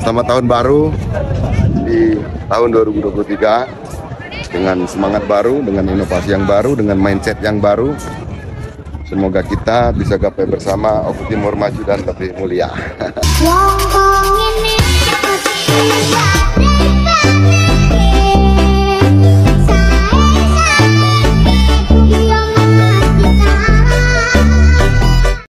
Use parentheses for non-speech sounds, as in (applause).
Selamat tahun baru di tahun 2023 dengan semangat baru, dengan inovasi yang baru, dengan mindset yang baru. Semoga kita bisa gapai bersama Oku Timur maju dan lebih mulia. (laughs)